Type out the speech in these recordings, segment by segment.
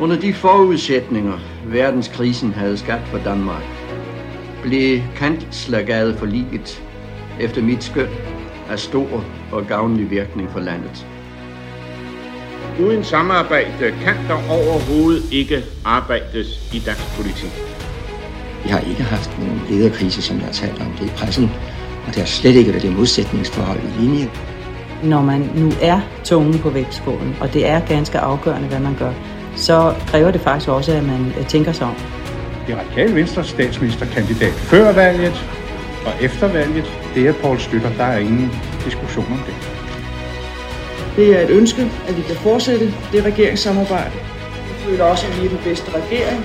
Under de forudsætninger, verdenskrisen havde skabt for Danmark, blev kanslergade forliget efter mit skøn af stor og gavnlig virkning for landet. Uden samarbejde kan der overhovedet ikke arbejdes i dansk politik. Vi har ikke haft nogen lederkrise, som jeg har talt om det i pressen, og det har slet ikke været det modsætningsforhold i linje. Når man nu er tungen på vægtskålen, og det er ganske afgørende, hvad man gør, så kræver det faktisk også, at man øh, tænker sig om. Det radikale venstre statsministerkandidat før valget og efter valget, det er Poul Slytter. Der er ingen diskussion om det. Det er et ønske, at vi kan fortsætte det regeringssamarbejde. Jeg føler også, at vi er den bedste regering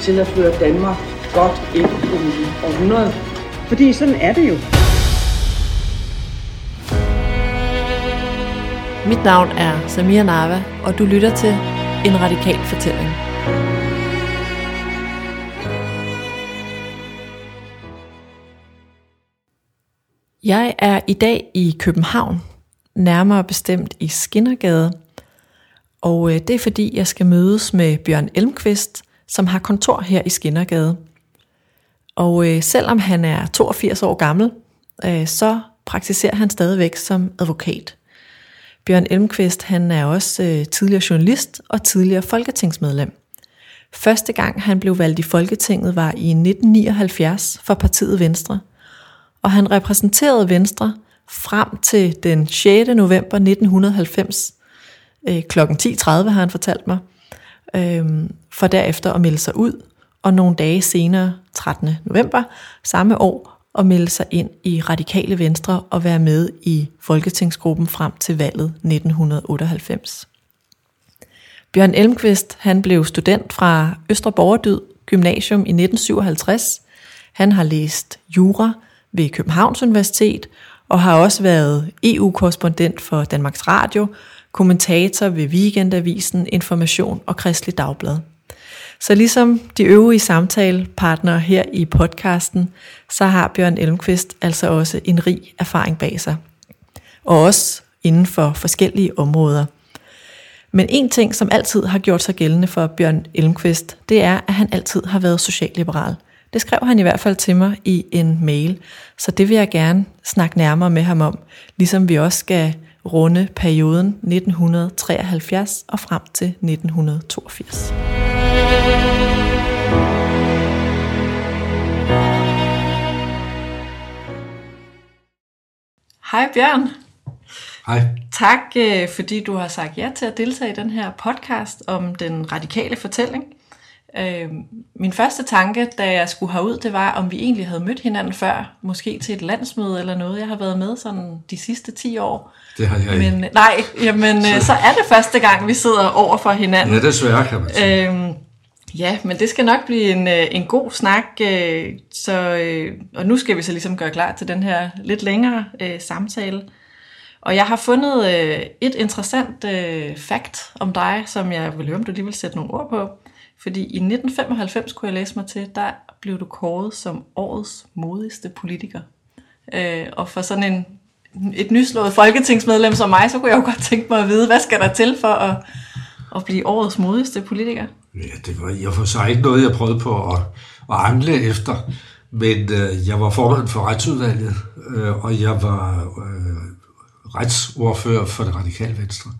til at føre Danmark godt ind i det nye århundrede. Fordi sådan er det jo. Mit navn er Samir Nava, og du lytter til en Radikal Fortælling. Jeg er i dag i København, nærmere bestemt i Skinnergade, og øh, det er fordi, jeg skal mødes med Bjørn Elmqvist, som har kontor her i Skinnergade. Og øh, selvom han er 82 år gammel, øh, så praktiserer han stadigvæk som advokat. Bjørn Elmqvist han er også øh, tidligere journalist og tidligere folketingsmedlem. Første gang han blev valgt i Folketinget var i 1979 for partiet Venstre, og han repræsenterede Venstre frem til den 6. november 1990 øh, kl. 10.30 har han fortalt mig, øh, for derefter at melde sig ud, og nogle dage senere, 13. november samme år, at melde sig ind i Radikale Venstre og være med i Folketingsgruppen frem til valget 1998. Bjørn Elmqvist han blev student fra Østre Borgerdyd Gymnasium i 1957. Han har læst jura ved Københavns Universitet og har også været EU-korrespondent for Danmarks Radio, kommentator ved Weekendavisen, Information og Kristelig Dagblad. Så ligesom de øvrige samtalepartnere her i podcasten, så har Bjørn Elmqvist altså også en rig erfaring bag sig. Og også inden for forskellige områder. Men en ting, som altid har gjort sig gældende for Bjørn Elmqvist, det er, at han altid har været socialliberal. Det skrev han i hvert fald til mig i en mail, så det vil jeg gerne snakke nærmere med ham om, ligesom vi også skal runde perioden 1973 og frem til 1982. Hej Bjørn. Hej. Tak øh, fordi du har sagt ja til at deltage i den her podcast om den radikale fortælling. Øh, min første tanke, da jeg skulle herud, det var, om vi egentlig havde mødt hinanden før, måske til et landsmøde eller noget. Jeg har været med sådan de sidste 10 år. Det har jeg Men, nej, jamen, så. så er det første gang, vi sidder over for hinanden. Ja, desværre kan man sige. Øhm, ja, men det skal nok blive en, øh, en god snak. Øh, så, øh, og nu skal vi så ligesom gøre klar til den her lidt længere øh, samtale. Og jeg har fundet øh, et interessant øh, fact om dig, som jeg vil høre, om du lige vil sætte nogle ord på. Fordi i 1995 kunne jeg læse mig til, der blev du kåret som årets modigste politiker. Øh, og for sådan en, et nyslået folketingsmedlem som mig, så kunne jeg jo godt tænke mig at vide, hvad skal der til for at, at blive årets modigste politiker? Ja, det var i og for sig ikke noget, jeg prøvede på at, at angle efter. Men øh, jeg var formand for retsudvalget, øh, og jeg var øh, retsordfører for det radikale venstre.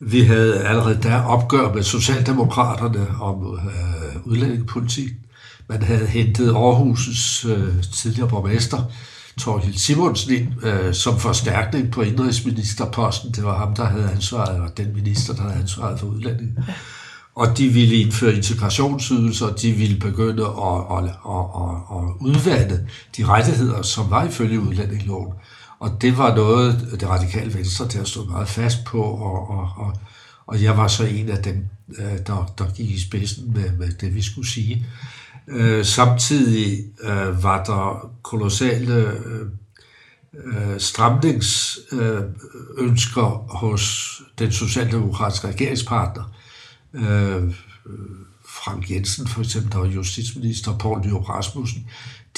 Vi havde allerede der opgør med Socialdemokraterne om øh, udlændingepolitik. Man havde hentet Aarhus' øh, tidligere borgmester, Torgild Simonsen, ind, øh, som forstærkning på indrigsministerposten. Det var ham, der havde ansvaret, og den minister, der havde ansvaret for udlænding. Og de ville indføre integrationsydelser, og de ville begynde at, at, at, at, at udvande de rettigheder, som var ifølge udlændingeloven. Og det var noget, det radikale venstre der stod meget fast på, og, og, og, og jeg var så en af dem, øh, der, der gik i spidsen med, med det, vi skulle sige. Øh, samtidig øh, var der kolossale øh, øh stramningsønsker øh, hos den socialdemokratiske regeringspartner. Øh, Frank Jensen for eksempel, der var justitsminister, Poul Nyrup Rasmussen,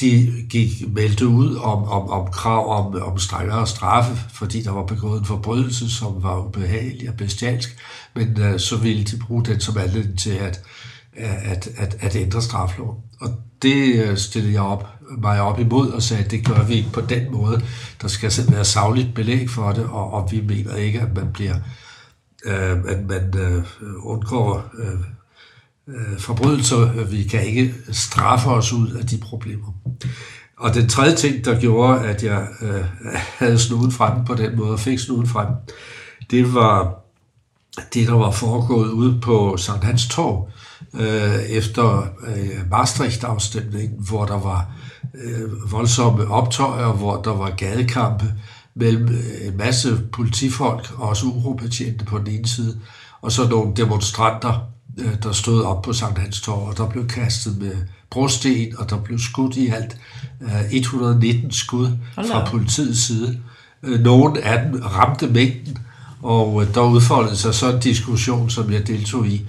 de gik meldte ud om, om, om krav om, om strengere straffe, fordi der var begået en forbrydelse, som var ubehagelig og bestialsk, men øh, så ville de bruge den som anledning til at, at, at, at ændre strafloven. Og det øh, stillede jeg op, mig op imod og sagde, at det gør vi ikke på den måde. Der skal være savligt belæg for det, og, og vi mener ikke, at man bliver øh, Øh, at man øh, undgår øh, øh, forbrydelser. Vi kan ikke straffe os ud af de problemer. Og den tredje ting, der gjorde, at jeg øh, havde snuden frem på den måde, og fik snuden frem, det var det, der var foregået ude på Sankt Hans Torv øh, efter øh, Maastricht-afstemningen, hvor der var øh, voldsomme optøjer, hvor der var gadekampe mellem øh, en masse politifolk og også uropatjente på den ene side, og så nogle demonstranter, øh, der stod op på Sankt Hans Torv, og der blev kastet med brosten, og der blev skudt i alt 119 øh, skud fra politiets side. Nogle af dem ramte mængden, og der udfoldede sig så en diskussion, som jeg deltog i,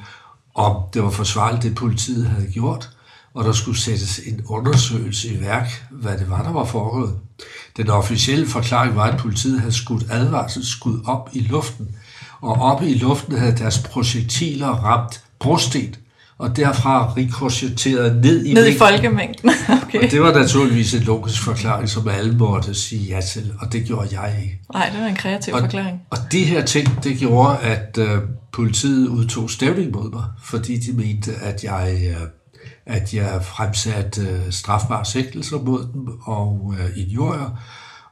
om det var forsvarligt, det politiet havde gjort, og der skulle sættes en undersøgelse i værk, hvad det var, der var foregået. Den officielle forklaring var, at politiet havde skudt advarselsskud op i luften, og oppe i luften havde deres projektiler ramt brosten, og derfra rikochetteret ned i Ned i folkemængden. okay. Og det var naturligvis en logisk forklaring, som alle måtte sige ja til, og det gjorde jeg ikke. Nej, det var en kreativ og, forklaring. Og de her ting, det gjorde, at uh, politiet udtog stævning mod mig, fordi de mente, at jeg, uh, at jeg fremsatte uh, strafbare sigtelser mod dem og uh, injurier,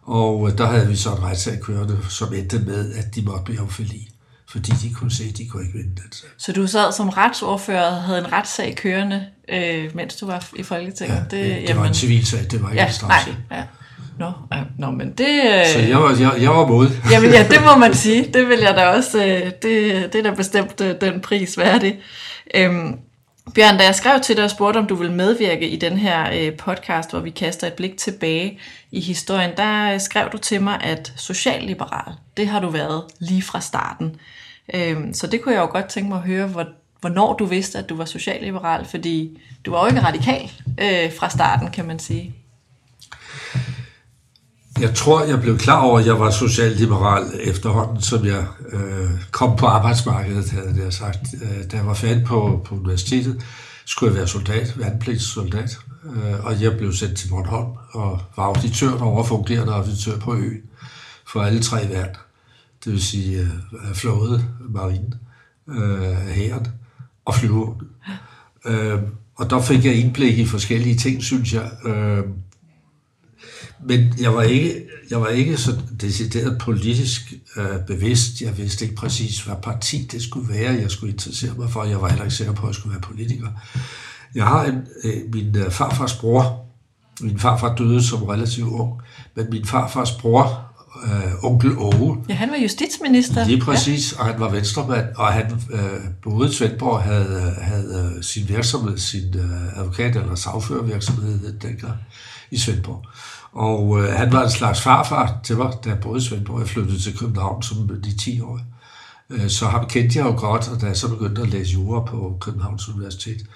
og uh, der havde vi så en retssag kørende, som endte med, at de måtte blive omfældige fordi de kunne se, at de kunne ikke vinde den sag. Så du sad som retsordfører og havde en retssag kørende, øh, mens du var i Folketinget? Ja, det, det jamen, var en civilsag, det var ikke ja, en strafsag. Nej, ja. Nå, ja, nå, men det... Øh, så jeg var, jeg, jeg var mod. jamen ja, det må man sige. Det vil jeg da også... Øh, det, det er da bestemt øh, den pris værdig. Øhm, Bjørn, da jeg skrev til dig og spurgte, om du ville medvirke i den her øh, podcast, hvor vi kaster et blik tilbage i historien, der øh, skrev du til mig, at socialliberal, det har du været lige fra starten. Øhm, så det kunne jeg jo godt tænke mig at høre, hvor, hvornår du vidste, at du var socialliberal, fordi du var jo ikke radikal øh, fra starten, kan man sige. Jeg tror, jeg blev klar over, at jeg var socialliberal efterhånden, som jeg øh, kom på arbejdsmarkedet, havde jeg sagt. Øh, da jeg var færdig på, på universitetet, skulle jeg være soldat, værnepligtssoldat, øh, og jeg blev sendt til Bornholm og var auditør og fungerende auditør på øen for alle tre værn det vil sige øh, flåde, marine, øh, hæren og flyvevåbnet. Øh, og der fik jeg indblik i forskellige ting, synes jeg. Øh, men jeg var ikke, jeg var ikke så decideret politisk øh, bevidst. Jeg vidste ikke præcis, hvad parti det skulle være, jeg skulle interessere mig for. Jeg var heller ikke sikker på, at jeg skulle være politiker. Jeg har en, øh, min øh, farfars bror. Min farfar døde som relativt ung, men min farfars bror øh, onkel Åge. Ja, han var justitsminister. Lige præcis, ja. og han var venstremand, og han øh, boede i Svendborg, havde, havde øh, sin virksomhed, sin øh, advokat- eller sagførervirksomhed dengang i Svendborg. Og øh, han var en slags farfar til mig, da jeg boede i Svendborg. Jeg flyttede til København som de 10 år. Øh, så ham kendte jeg jo godt, og da jeg så begyndte at læse jura på Københavns Universitet,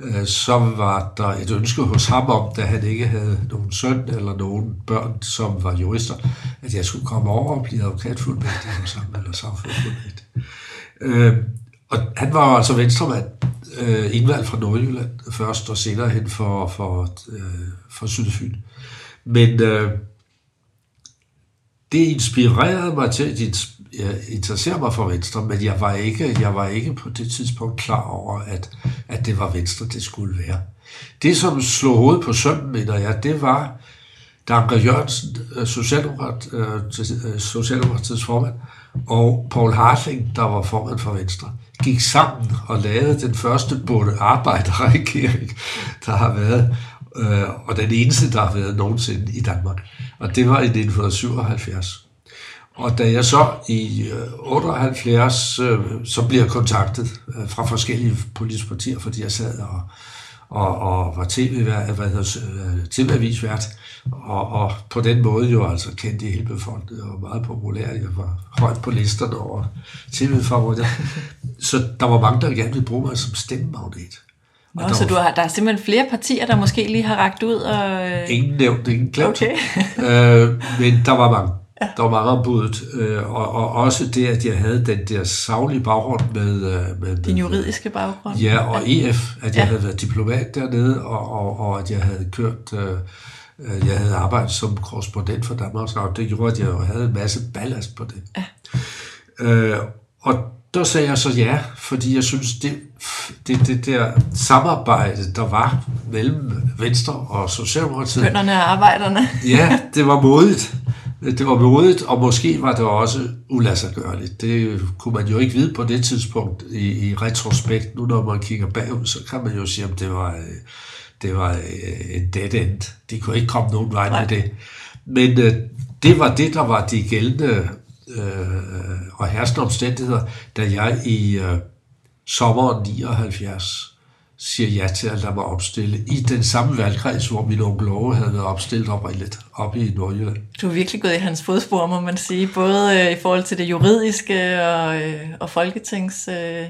Øh, så var der et ønske hos ham om, da han ikke havde nogen søn eller nogen børn, som var jurister, at jeg skulle komme over og blive advokatfuldmægtig hos ham, eller samfundsfuldmægtig. Øh, og han var altså venstremand, øh, indvalgt fra Nordjylland først, og senere hen for, for, øh, for Sydfyn. Men øh, det inspirerede mig til at jeg interesserer mig for Venstre, men jeg var ikke, jeg var ikke på det tidspunkt klar over, at, at det var Venstre, det skulle være. Det, som slog hovedet på sømmen, mener jeg, det var, da Anker Jørgensen, øh, Socialdemokrat, øh, øh, Socialdemokratiets formand, og Paul Hartling, der var formand for Venstre, gik sammen og lavede den første både arbejderregering, der har været, og den eneste, der har været nogensinde i Danmark. Og det var i 1977. Og da jeg så i 78, øh, så bliver jeg kontaktet øh, fra forskellige politiske partier, fordi jeg sad og, og, og var tv-avisvært, og, og på den måde jo altså kendte i hele befolkningen, og meget populær. Jeg var højt på listerne over tv-favoritter. Så der var mange, der gerne ville bruge mig som stemmemagnet. Nå, der så du har, der er simpelthen flere partier, der måske lige har ragt ud og... Ingen nævnt, ingen glemt. Okay. øh, men der var mange. Ja. Der var mange ombudet, øh, og, og også det, at jeg havde den der savlige baggrund med... Øh, med Din juridiske baggrund. Ja, og ja. EF, at jeg ja. havde været diplomat dernede, og, og, og at jeg havde kørt... Øh, jeg havde arbejdet som korrespondent for Danmarks Radio. Det gjorde, at jeg havde en masse ballast på det. Ja. Øh, og der sagde jeg så ja, fordi jeg synes, det, det, det der samarbejde, der var mellem Venstre og Socialdemokratiet... Bønderne og arbejderne. ja, det var modigt. Det var modigt, og måske var det også ulassergørligt. Det kunne man jo ikke vide på det tidspunkt i, i retrospekt. Nu når man kigger bagud, så kan man jo sige, at det var, det var en dead end. De kunne ikke komme nogen vej med det. Men øh, det var det, der var de gældende øh, og herskende omstændigheder, da jeg i øh, sommeren 79 siger ja til at lade mig opstille i den samme valgkreds, hvor min onkel Ove havde været opstillet oprindeligt, oppe i Nordjylland. Du har virkelig gået i hans fodspor, må man sige, både øh, i forhold til det juridiske og, øh, og folketings... Øh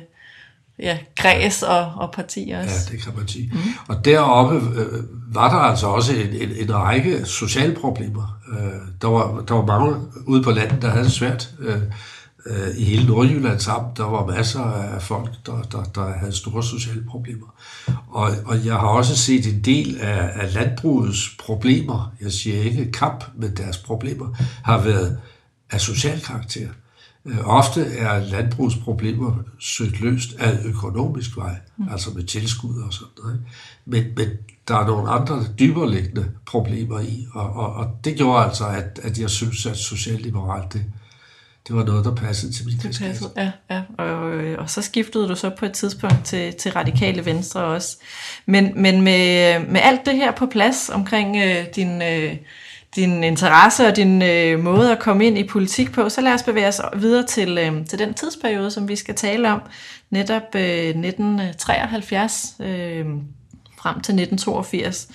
ja, græs og, og parti også. Ja, det kan man sige. Mm. Og deroppe øh, var der altså også en, en, en række sociale problemer. Øh, der, var, der var mange ude på landet, der havde det svært. Øh, øh, I hele Nordjylland sammen, der var masser af folk, der, der, der havde store sociale problemer. Og, og jeg har også set en del af, af landbrugets problemer, jeg siger ikke kamp, men deres problemer, har været af social karakter. Øh, ofte er landbrugsproblemer søgt løst af økonomisk vej, mm. altså med tilskud og sådan noget. Men, men der er nogle andre dybereliggende problemer i, og, og, og det gjorde altså, at, at jeg synes, at socialliberalt, det, det var noget, der passede til min det passede, Ja, ja. Og, og så skiftede du så på et tidspunkt til, til radikale venstre også. Men, men med, med alt det her på plads omkring øh, din... Øh, din interesse og din øh, måde at komme ind i politik på, så lad os bevæge os videre til, øh, til den tidsperiode, som vi skal tale om, netop øh, 1973 øh, frem til 1982.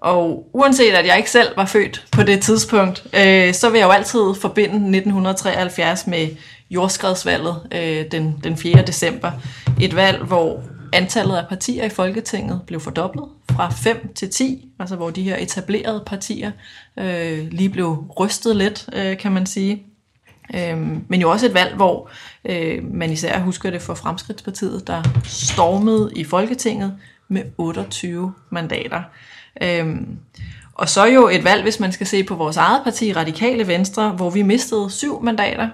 Og uanset at jeg ikke selv var født på det tidspunkt, øh, så vil jeg jo altid forbinde 1973 med jordskredsvalget øh, den, den 4. december. Et valg, hvor antallet af partier i Folketinget blev fordoblet fra 5 til 10, altså hvor de her etablerede partier øh, lige blev rystet lidt, øh, kan man sige. Øh, men jo også et valg, hvor øh, man især husker det for Fremskridtspartiet, der stormede i Folketinget med 28 mandater. Øhm, og så jo et valg, hvis man skal se på vores eget parti, Radikale Venstre, hvor vi mistede syv mandater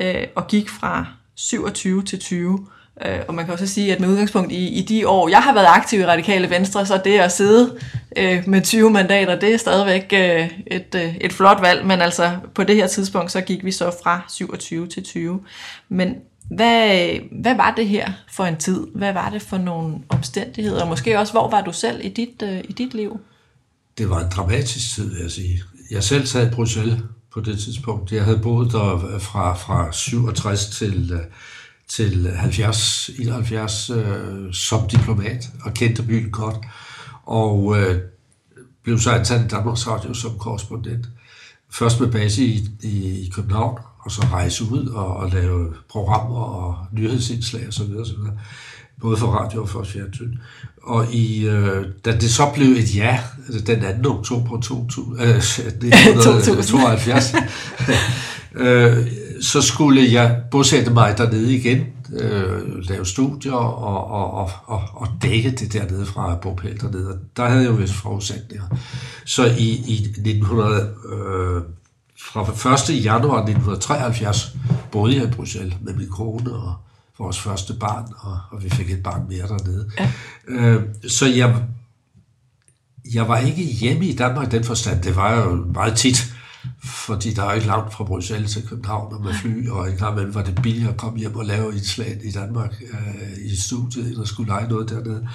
øh, og gik fra 27 til 20. Øh, og man kan også sige, at med udgangspunkt i, i de år, jeg har været aktiv i Radikale Venstre, så det at sidde øh, med 20 mandater, det er stadigvæk øh, et, øh, et flot valg, men altså på det her tidspunkt, så gik vi så fra 27 til 20. Men hvad, hvad var det her for en tid? Hvad var det for nogle omstændigheder? Og måske også, hvor var du selv i dit, øh, i dit liv? Det var en dramatisk tid, vil jeg sige. Jeg selv sad i Bruxelles på det tidspunkt. Jeg havde boet der øh, fra, fra 67 til... Øh, til 70, 71 øh, som diplomat og kendte byen godt. Og øh, blev så ansat i Danmarks Radio som korrespondent. Først med base i, i, i København, og så rejse ud og, og lave programmer og nyhedsindslag osv. osv. Både for radio og for fjernsyn. Og i, øh, da det så blev et ja, den 2. oktober 2000, øh, 1972, øh, så skulle jeg bosætte mig dernede igen, øh, lave studier og, og, og, og, og dække det dernede fra bopæl dernede. Der havde jeg jo vist forudsætninger. Så i, i 1900, øh, fra 1. januar 1973 boede jeg i Bruxelles med min kone og vores første barn, og, og vi fik et barn mere dernede. Ja. Øh, så jeg, jeg var ikke hjemme i Danmark i den forstand. Det var jo meget tit fordi der er ikke langt fra Bruxelles til København og med fly, og en gang imellem var det billigere at komme hjem og lave et slag i Danmark øh, i studiet, at skulle lege noget dernede.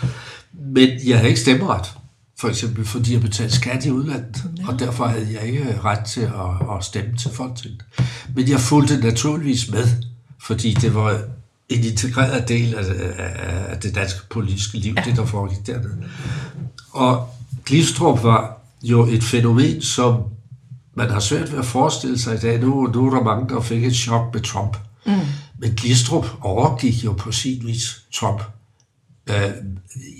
Men jeg havde ikke stemmeret, for eksempel fordi jeg betalte skat i udlandet, ja. og derfor havde jeg ikke ret til at, at stemme til Folketinget. Men jeg fulgte naturligvis med, fordi det var en integreret del af, af, af det danske politiske liv, ja. det der foregik dernede. Og Glistrup var jo et fænomen, som man har svært ved at forestille sig i dag, nu, nu er der mange, der fik et chok med Trump. Mm. Men Glistrup overgik jo på sin vis Trump øh,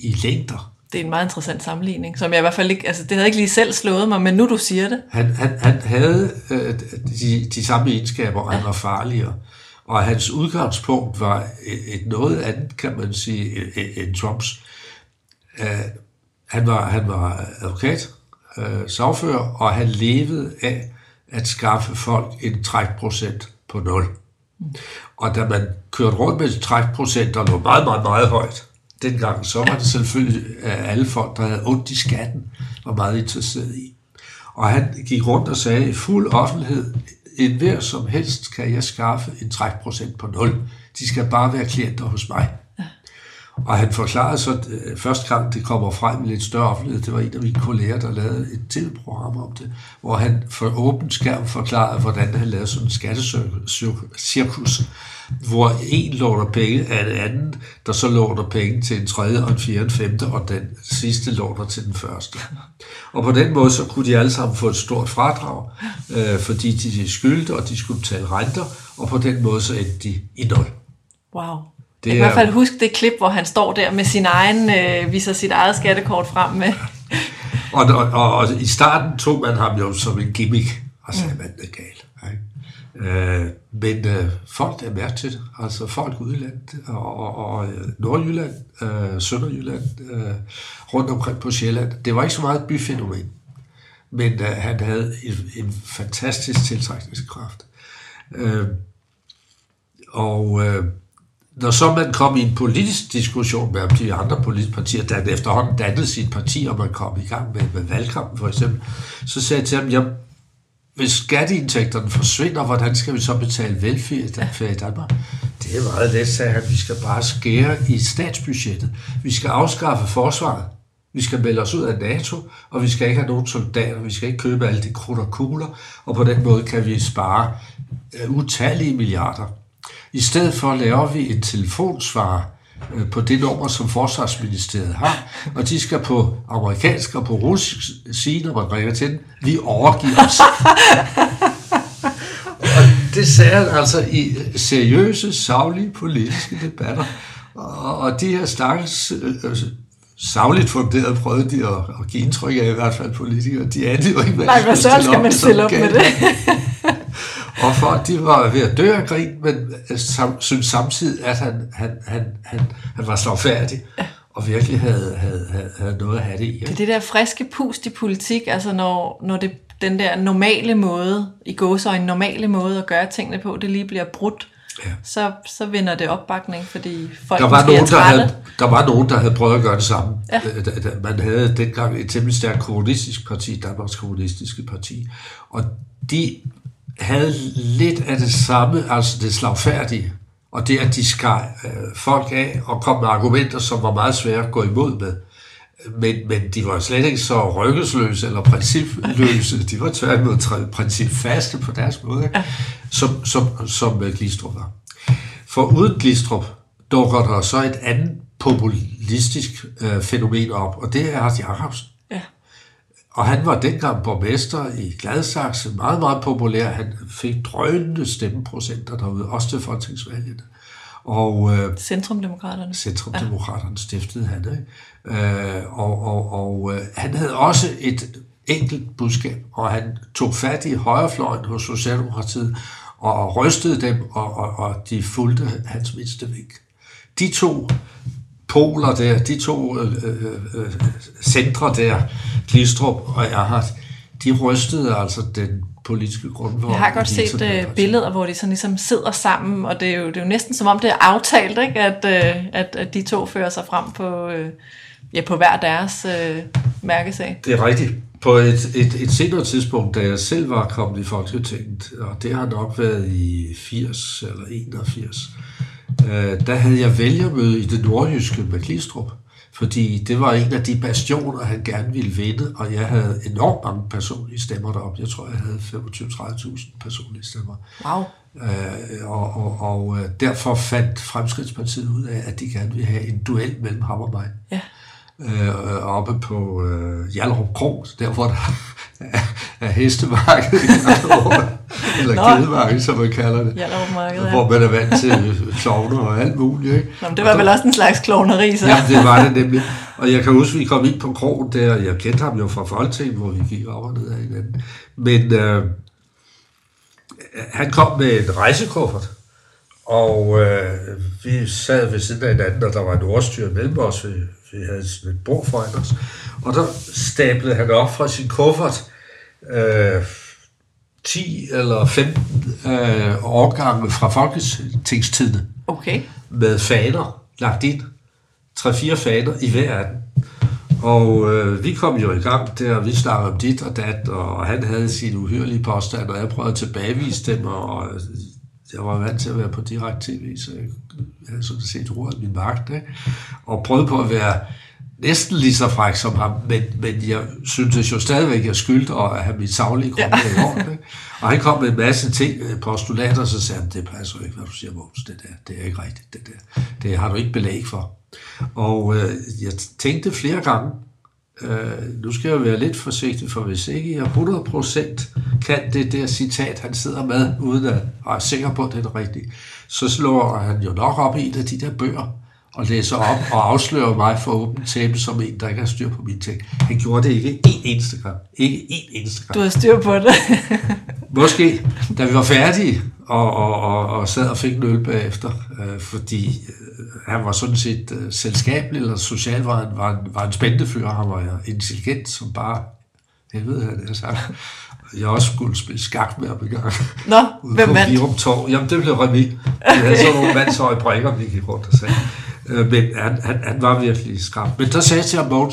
i længder. Det er en meget interessant sammenligning, som jeg i hvert fald ikke, altså det havde ikke lige selv slået mig, men nu du siger det. Han, han, han havde øh, de, de samme egenskaber, og han var farligere. Og hans udgangspunkt var et, et noget andet, kan man sige, end Trumps. Uh, han, var, han var advokat, uh, sagfører, og han levede af at skaffe folk en trækprocent på 0. Og da man kørte rundt med trækprocent, der lå meget, meget, meget højt, dengang, så var det selvfølgelig at alle folk, der havde ondt i skatten, var meget interesseret i. Og han gik rundt og sagde i fuld offentlighed, en hver som helst kan jeg skaffe en trækprocent på 0. De skal bare være klienter hos mig. Og han forklarede så, at øh, første gang det kommer frem i lidt større offentlighed, det var en af mine kolleger, der lavede et tv-program om det, hvor han for åbent skærm forklarede, hvordan han lavede sådan en skattecirkus, hvor en låner penge af en anden, der så låner penge til en tredje og en fjerde, en femte, og den sidste låner til den første. Og på den måde, så kunne de alle sammen få et stort fradrag, øh, fordi de skyldte, og de skulle betale renter, og på den måde, så endte de i nul. Wow. Det jeg kan er... i hvert fald huske det klip, hvor han står der med sin egen, øh, viser sit eget skattekort frem med. og, og, og, og, i starten tog man ham jo som en gimmick, og sagde, mm. man er gal. Øh, men øh, folk er mærke til det. Altså folk udlandet og, og, og øh, Nordjylland, øh, Sønderjylland, øh, rundt omkring på Sjælland. Det var ikke så meget et byfænomen, men øh, han havde en, en fantastisk tiltrækningskraft. Øh, og øh, når så man kom i en politisk diskussion med de andre politiske partier, der efterhånden dannede sit parti, og man kom i gang med, med valgkampen for eksempel, så sagde jeg til ham, jamen, hvis skatteindtægterne forsvinder, hvordan skal vi så betale velfærd i Danmark? Det er meget let, sagde han. Vi skal bare skære i statsbudgettet. Vi skal afskaffe forsvaret. Vi skal melde os ud af NATO, og vi skal ikke have nogen soldater. Vi skal ikke købe alle de krudt og kugler, og på den måde kan vi spare øh, utallige milliarder. I stedet for laver vi en telefonsvarer, på det nummer, som Forsvarsministeriet har, og de skal på amerikansk og på russisk sige, når man ringer til den, vi overgiver os. og det sagde han altså i seriøse, savlige politiske debatter. Og de her stakkels øh, savligt funderet prøvede de at, at give indtryk af i hvert fald politikere. De anede jo ikke, hvad Nej, hvad så skal man stille op med det? Og folk de var ved at dø af grin, men øh, sam, synes samtidig, at han, han, han, han, han var slagfærdig. Og virkelig havde, havde, havde, havde noget at have det i. Det er det der friske pust i politik, altså når, når det, den der normale måde, i gåsøjne normale måde at gøre tingene på, det lige bliver brudt, ja. så, så vinder det opbakning, fordi folk der var nogen, der havde, Der var nogen, der havde prøvet at gøre det samme. Ja. Øh, man havde dengang et temmelig stærkt kommunistisk parti, Danmarks Kommunistiske Parti, og de havde lidt af det samme, altså det slagfærdige, og det at de skar øh, folk af og kom med argumenter, som var meget svære at gå imod med. Men, men de var slet ikke så rykkesløse eller principløse. De var tværtimod principfaste på deres måde, som, som, som øh, Glistrup var. For uden Glistrup dukker der så et andet populistisk øh, fænomen op, og det er Art Jacobsen. Og han var dengang borgmester i Gladsaxe, meget, meget populær. Han fik drønende stemmeprocenter derude, også til folketingsvalget. Og, øh, Centrumdemokraterne. Centrumdemokraterne ja. stiftede han. Ikke? Øh, og og, og øh, han havde også et enkelt budskab, og han tog fat i højrefløjen hos Socialdemokratiet og rystede dem, og, og, og de fulgte hans mindste væk. De to poler der, de to øh, øh, øh, centre der, Glistrup og Erhardt, de rystede altså den politiske grundvold. Jeg har godt set uh, billeder, hvor de sådan ligesom sidder sammen, og det er jo, det er jo næsten som om det er aftalt, ikke? At, uh, at, at de to fører sig frem på, uh, ja, på hver deres uh, mærkesag. Det er rigtigt. På et, et, et senere tidspunkt, da jeg selv var kommet i Folketinget, og det har nok været i 80 eller 81, øh, der havde jeg vælgermøde i det nordjyske med Glistrup, fordi det var en af de bastioner, han gerne ville vinde, og jeg havde enormt mange personlige stemmer derop. Jeg tror, jeg havde 25-30.000 personlige stemmer. Wow. Øh, og, og, og øh, derfor fandt Fremskridspartiet ud af, at de gerne ville have en duel mellem ham og mig. Ja. Øh, oppe på øh, Hjalrup Kro, der hvor der er, er hestemarked, eller kædemarked, som man kalder det. Ja. Hvor man er vant til klovner og alt muligt. Ikke? Nå, men det var vel også en slags klovneri, så. Ja, det var det nemlig. Og jeg kan huske, at vi kom ind på krogen der. Jeg kendte ham jo fra Folketinget, hvor vi gik op og ned af hinanden. Men øh, han kom med en rejsekuffert, og øh, vi sad ved siden af hinanden, og der var en ordstyr mellem os. Vi, vi havde sådan et bord foran os. Og der stablede han op fra sin kuffert øh, 10 eller 15 øh, årgange fra Folketingstiden Okay. med faner lagt ind. 3-4 faner i hver af dem. Og øh, vi kom jo i gang der, og vi snakkede om dit og dat, og han havde sine uhyrlige påstande, og jeg prøvede at tilbagevise dem, og jeg var vant til at være på direkte tv, så jeg havde sådan set ordet min magt, ikke? og prøvede på at være næsten lige så fræk som ham, men, men jeg syntes jo stadigvæk, at jeg skyldte at have mit savlige grundlag ja. i orden. Og han kom med en masse ting, øh, postulater, og så sagde han, det passer ikke, hvad du siger, Måns, det der, det er ikke rigtigt, det der. Det har du ikke belæg for. Og øh, jeg tænkte flere gange, øh, nu skal jeg være lidt forsigtig, for hvis ikke jeg 100% kan det der citat, han sidder med, uden at være sikker på, at det er det rigtige, så slår han jo nok op i en af de der bøger, og læser op og afslører mig for åbent tæppe som en, der ikke har styr på mine ting. Han gjorde det ikke en eneste gang. Ikke en eneste gang. Du har styr på det. Måske, da vi var færdige og, og, og, og sad og fik en øl bagefter, øh, fordi han var sådan set øh, selskabelig eller social, var han, var, en, var en spændende fyr, han var intelligent som bare helvede, han det sagt. Jeg også skulle spille skak med ham en gang. Nå, Ude hvem vandt? Virum Torv. Jamen, det blev Remi. Vi havde sådan nogle mandshøje brækker, vi gik rundt og sagde. Øh, Men han, han, han var virkelig skrab. Men der sagde jeg til ham,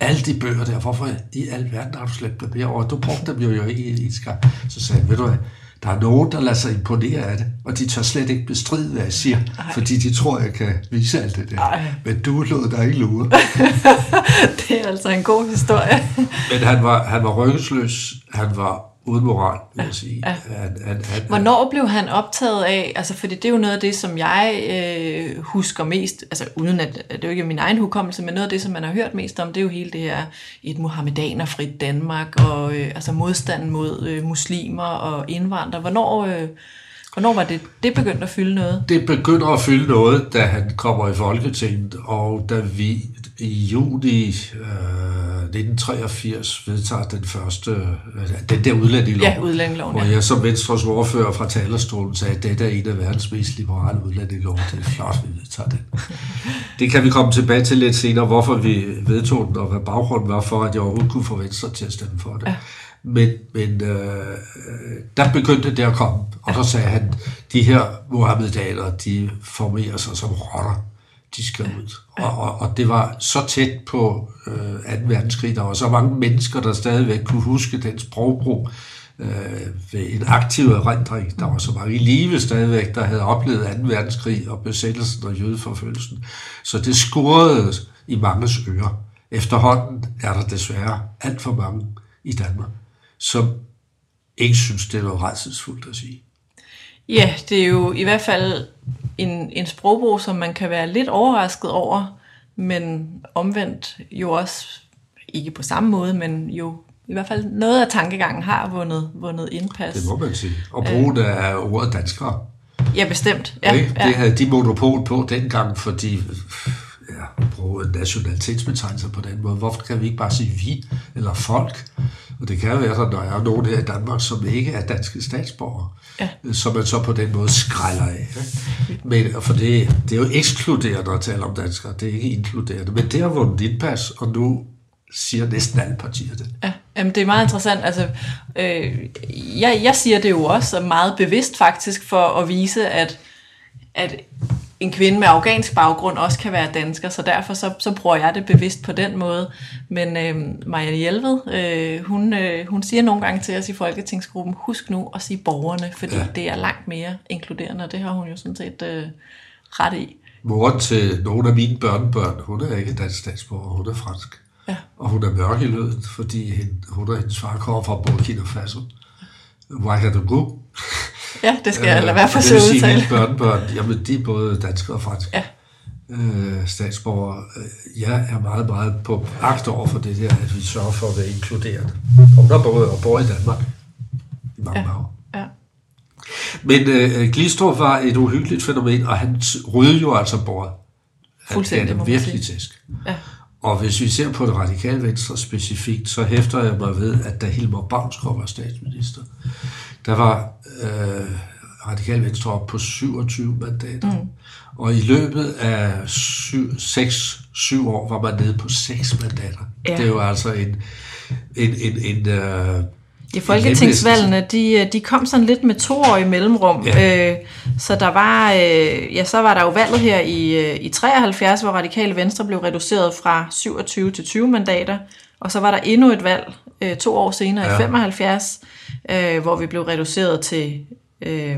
alle de bøger der, hvorfor i al verden har du slæbt dem herover? Du brugte dem jo, jo ikke i en skab. Så sagde jeg, ved du hvad, der er nogen, der lader sig imponere af det, og de tør slet ikke bestride, hvad jeg siger, Ej. fordi de tror, jeg kan vise alt det der. Ej. Men du lod dig ikke lure. det er altså en god historie. Men han var, han var ryggesløs, han var uden moral, vil jeg sige. Ja. Han, han, han, Hvornår blev han optaget af, altså fordi det er jo noget af det, som jeg øh, husker mest, altså uden at, at det er jo ikke min egen hukommelse, men noget af det, som man har hørt mest om, det er jo hele det her et muhammedanerfrit Danmark, og øh, altså modstanden mod øh, muslimer og indvandrere. Hvornår, øh, hvornår var det, det begyndt at fylde noget? Det begynder at fylde noget, da han kommer i Folketinget, og da vi i juni øh, 1983 vedtager den første, øh, den der udlændingelov, Ja, udlændingeloven, hvor ja. jeg som Venstres ordfører fra talerstolen sagde, at dette er en af verdens mest liberale udlændingelov. Det er flot, vi vedtager den. Det kan vi komme tilbage til lidt senere, hvorfor vi vedtog den, og hvad baggrunden var for, at jeg overhovedet kunne få Venstre til at stemme for det. Ja. Men, men øh, der begyndte det at komme, og der sagde han, de her Mohammedanere, de formerer sig som rotter. De skal ud. Og, og, og det var så tæt på øh, 2. verdenskrig, der var så mange mennesker, der stadigvæk kunne huske den sprogbrug øh, ved en aktiv erindring. Der var så mange i live stadigvæk, der havde oplevet 2. verdenskrig og besættelsen og jødeforfølgelsen. Så det skurede i manges ører. Efterhånden er der desværre alt for mange i Danmark, som ikke synes, det var redselsfuldt at sige. Ja, det er jo i hvert fald en, en sprogbrug, som man kan være lidt overrasket over, men omvendt jo også, ikke på samme måde, men jo i hvert fald noget af tankegangen har vundet, vundet indpas. Det må man sige. Og brugen af ordet danskere. Ja, bestemt. Ja, Ja, ikke? ja. Det havde de monopol på dengang, fordi ja, bruge nationalitetsbetegnelser på den måde. Hvorfor kan vi ikke bare sige vi eller folk? Og det kan være, at der er nogen her i Danmark, som ikke er danske statsborgere, Ja. som man så på den måde skræller af. Men, for det, det er jo ekskluderende at tale om danskere, det er ikke inkluderende. Men det har vundet indpas, og nu siger næsten alle partier det. Ja, jamen det er meget interessant. Altså, øh, jeg, jeg siger det jo også og meget bevidst faktisk for at vise, at, at en kvinde med afghansk baggrund også kan være dansker, så derfor så, så bruger jeg det bevidst på den måde. Men øh, Marianne Hjelved, øh, hun, øh, hun siger nogle gange til os i Folketingsgruppen, husk nu at sige borgerne, fordi Ja. det er langt mere inkluderende, og det har hun jo sådan set øh, ret i. Moren til nogle af mine børnebørn, hun er ikke dansk statsborger, hun er fransk. Ja. Og hun er mørk i løden, fordi hun og hendes far kommer fra Burkina Faso. Ouagadougou. Ja, det skal jeg lade være for Øh, at det vil sige, udtale. mine børnebørn, jamen de er både danskere og franske. Ja. øh, statsborgere. Øh, Jeg er meget, meget på agt over for det der, at vi sørger for at være inkluderende. Og der bor, og bor i Danmark i mange Ja. år. Ja. Men øh, Glistrup var et uhyggeligt fænomen, og han ryddede jo altså bordet. Han Fuldstændig, det man virkelig tæsk. Ja. Og hvis vi ser på det radikale venstre specifikt, så hæfter jeg mig ved, at da Hilmar Bavnsgaard var statsminister, der var øh, radikale venstre op på 27 mandater. Mm. Og i løbet af 6-7 år var man nede på 6 mandater. Ja. Det er jo altså en... en, en, en øh, Ja, folketingsvalgene, de, de kom sådan lidt med to år i mellemrum. Ja. Øh, så der var, øh, ja, så var der jo valget her i, øh, i 73, hvor Radikale Venstre blev reduceret fra 27 til 20 mandater. Og så var der endnu et valg øh, to år senere ja. i 75, øh, hvor vi blev reduceret til, øh,